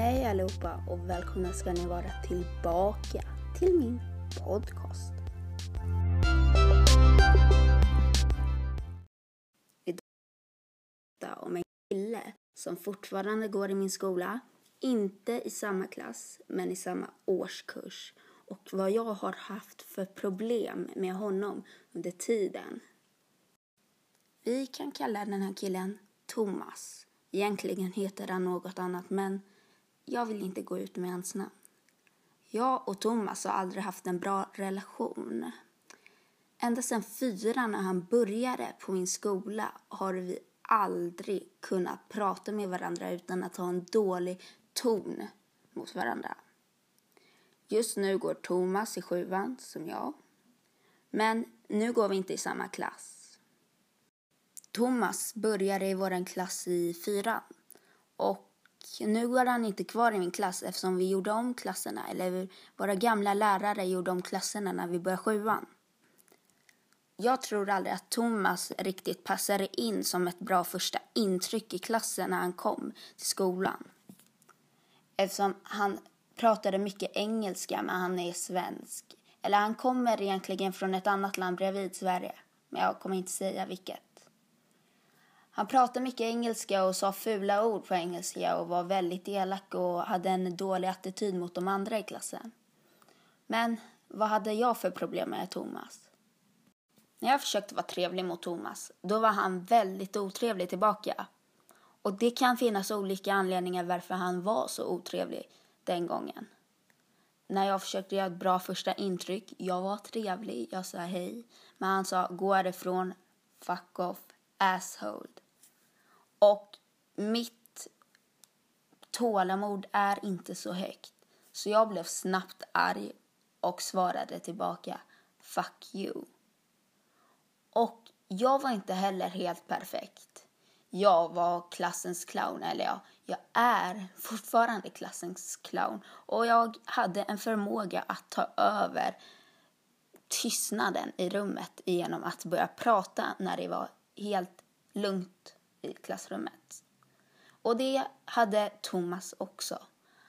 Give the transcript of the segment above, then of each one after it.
Hej allihopa och välkomna ska ni vara tillbaka till min podcast. Idag ska om en kille som fortfarande går i min skola, inte i samma klass men i samma årskurs och vad jag har haft för problem med honom under tiden. Vi kan kalla den här killen Thomas. Egentligen heter han något annat men jag vill inte gå ut med hans namn. Jag och Thomas har aldrig haft en bra relation. Ända sedan fyra när han började på min skola har vi aldrig kunnat prata med varandra utan att ha en dålig ton mot varandra. Just nu går Thomas i sjuan, som jag. Men nu går vi inte i samma klass. Thomas började i vår klass i fyran. Och nu går han inte kvar i min klass eftersom vi gjorde om klasserna. Eller våra gamla lärare gjorde om klasserna när vi började sjuan. Jag tror aldrig att Thomas riktigt passade in som ett bra första intryck i klassen när han kom till skolan. Eftersom han pratade mycket engelska men han är svensk. Eller han kommer egentligen från ett annat land bredvid Sverige. Men jag kommer inte säga vilket. Han pratade mycket engelska och sa fula ord på engelska och var väldigt elak och hade en dålig attityd mot de andra i klassen. Men vad hade jag för problem med Thomas? När jag försökte vara trevlig mot Thomas, då var han väldigt otrevlig tillbaka. Och det kan finnas olika anledningar varför han var så otrevlig den gången. När jag försökte göra ett bra första intryck, jag var trevlig, jag sa hej. Men han sa gå härifrån, fuck off, asshole. Och mitt tålamod är inte så högt. Så jag blev snabbt arg och svarade tillbaka fuck you. Och jag var inte heller helt perfekt. Jag var klassens clown, eller ja, jag är fortfarande klassens clown. Och jag hade en förmåga att ta över tystnaden i rummet genom att börja prata när det var helt lugnt i klassrummet. Och det hade Thomas också.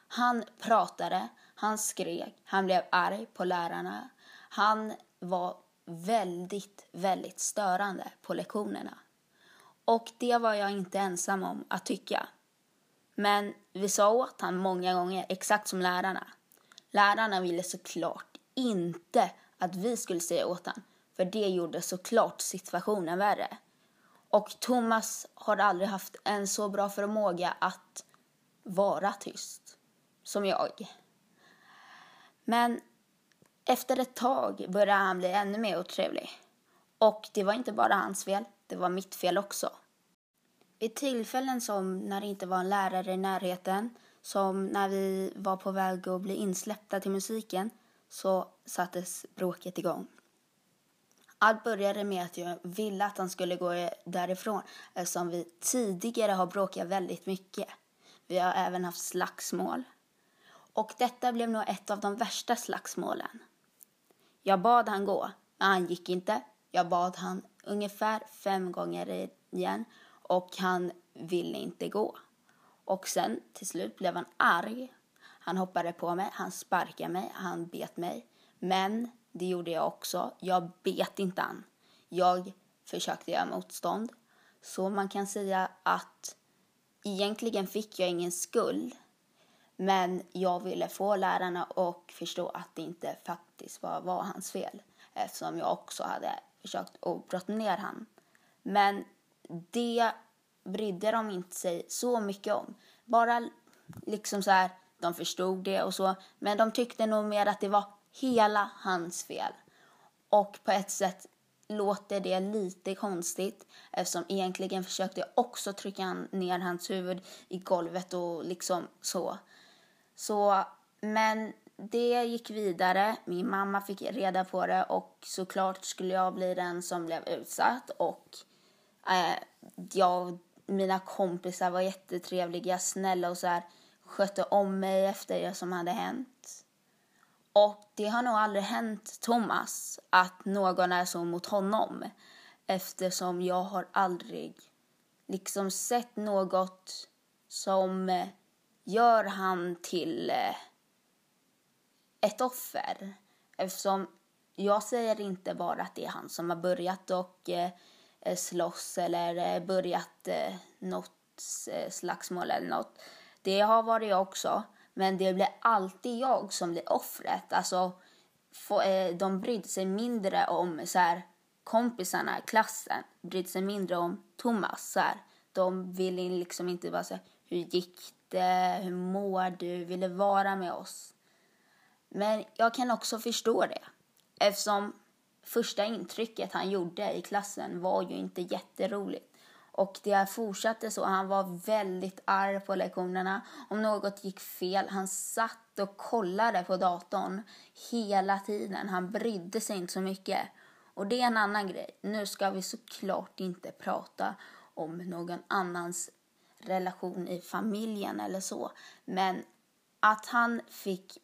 Han pratade, han skrek, han blev arg på lärarna. Han var väldigt, väldigt störande på lektionerna. Och det var jag inte ensam om att tycka. Men vi sa åt honom många gånger, exakt som lärarna. Lärarna ville såklart inte att vi skulle säga åt honom, för det gjorde såklart situationen värre. Och Thomas har aldrig haft en så bra förmåga att vara tyst som jag. Men efter ett tag började han bli ännu mer otrevlig. Och det var inte bara hans fel, det var mitt fel också. Vid tillfällen som när det inte var en lärare i närheten, som när vi var på väg att bli insläppta till musiken, så sattes bråket igång. Allt började med att jag ville att han skulle gå därifrån eftersom vi tidigare har bråkat väldigt mycket. Vi har även haft slagsmål. Och detta blev nog ett av de värsta slagsmålen. Jag bad han gå, men han gick inte. Jag bad han ungefär fem gånger igen och han ville inte gå. Och sen till slut blev han arg. Han hoppade på mig, han sparkade mig, han bet mig. Men det gjorde jag också. Jag bet inte an. Jag försökte göra motstånd. Så man kan säga att egentligen fick jag ingen skuld. Men jag ville få lärarna att förstå att det inte faktiskt var, var hans fel. Eftersom jag också hade försökt att brotta ner han. Men det brydde de inte sig så mycket om. Bara liksom så här, de förstod det och så. Men de tyckte nog mer att det var hela hans fel. Och på ett sätt låter det lite konstigt eftersom egentligen försökte jag också trycka ner hans huvud i golvet och liksom så. Så, men det gick vidare. Min mamma fick reda på det och såklart skulle jag bli den som blev utsatt och eh, jag, mina kompisar var jättetrevliga, snälla och så här skötte om mig efter det som hade hänt. Och det har nog aldrig hänt Thomas att någon är så mot honom eftersom jag har aldrig liksom sett något som eh, gör han till eh, ett offer. Eftersom jag säger inte bara att det är han som har börjat och eh, slåss eller börjat något slagsmål eller något. Det har varit jag också. Men det blir alltid jag som blir offret. Alltså, få, eh, de brydde sig mindre om så här, kompisarna, klassen, brydde sig mindre om Thomas. Så här. De ville liksom inte bara säga hur gick det, hur mår du, ville vara med oss. Men jag kan också förstå det eftersom första intrycket han gjorde i klassen var ju inte jätteroligt. Och det fortsatte så. Han var väldigt arg på lektionerna. Om något gick fel, han satt och kollade på datorn hela tiden. Han brydde sig inte så mycket. Och det är en annan grej. Nu ska vi såklart inte prata om någon annans relation i familjen eller så. Men att han fick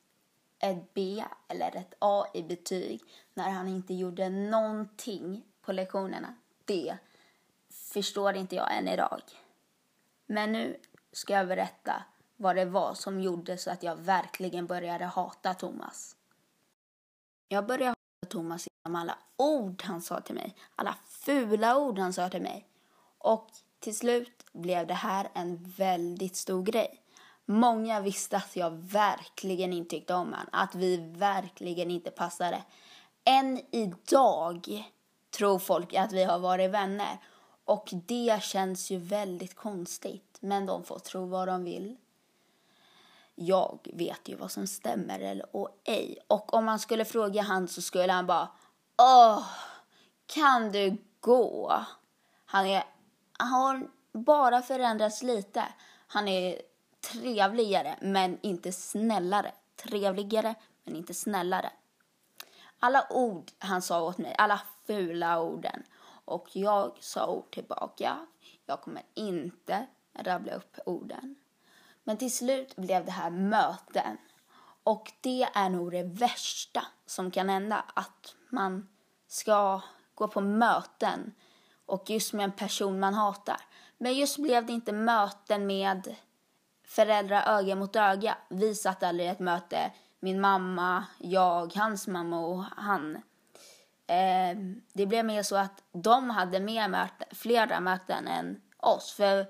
ett B eller ett A i betyg när han inte gjorde någonting på lektionerna, det förstår inte jag än idag. Men nu ska jag berätta vad det var som gjorde så att jag verkligen började hata Thomas. Jag började hata Thomas genom alla ord han sa till mig, alla fula ord han sa till mig. Och till slut blev det här en väldigt stor grej. Många visste att jag verkligen inte tyckte om honom, att vi verkligen inte passade. Än idag tror folk att vi har varit vänner och det känns ju väldigt konstigt, men de får tro vad de vill. Jag vet ju vad som stämmer eller och ej. Och om man skulle fråga han så skulle han bara Åh, kan du gå? Han, är, han har bara förändrats lite. Han är trevligare, men inte snällare. Trevligare, men inte snällare. Alla ord han sa åt mig, alla fula orden. Och jag sa ord tillbaka. Jag kommer inte rabbla upp orden. Men till slut blev det här möten. Och det är nog det värsta som kan hända. Att man ska gå på möten och just med en person man hatar. Men just blev det inte möten med föräldrar öga mot öga. Vi satt aldrig i ett möte, min mamma, jag, hans mamma och han. Eh, det blev mer så att de hade mer möte, flera möten än oss. För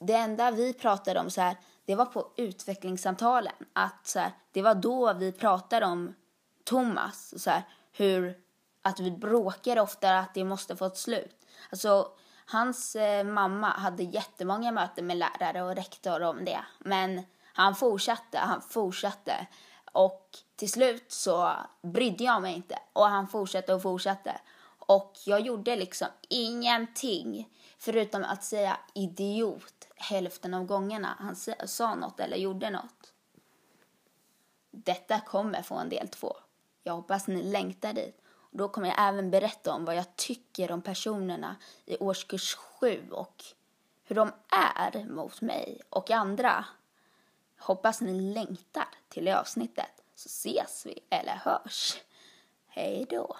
det enda vi pratade om så här, det var på utvecklingssamtalen. Att så här, det var då vi pratade om Thomas, så här, hur att vi bråkar ofta, att det måste få ett slut. Alltså, Hans eh, mamma hade jättemånga möten med lärare och rektor om det. Men han fortsatte, han fortsatte. Och till slut så brydde jag mig inte. Och han fortsatte och fortsatte. Och jag gjorde liksom ingenting förutom att säga idiot hälften av gångerna han sa något eller gjorde något. Detta kommer få en del två. Jag hoppas ni längtar dit. Då kommer jag även berätta om vad jag tycker om personerna i årskurs 7 och hur de är mot mig och andra. Hoppas ni längtar till det avsnittet så ses vi eller hörs. Hej då!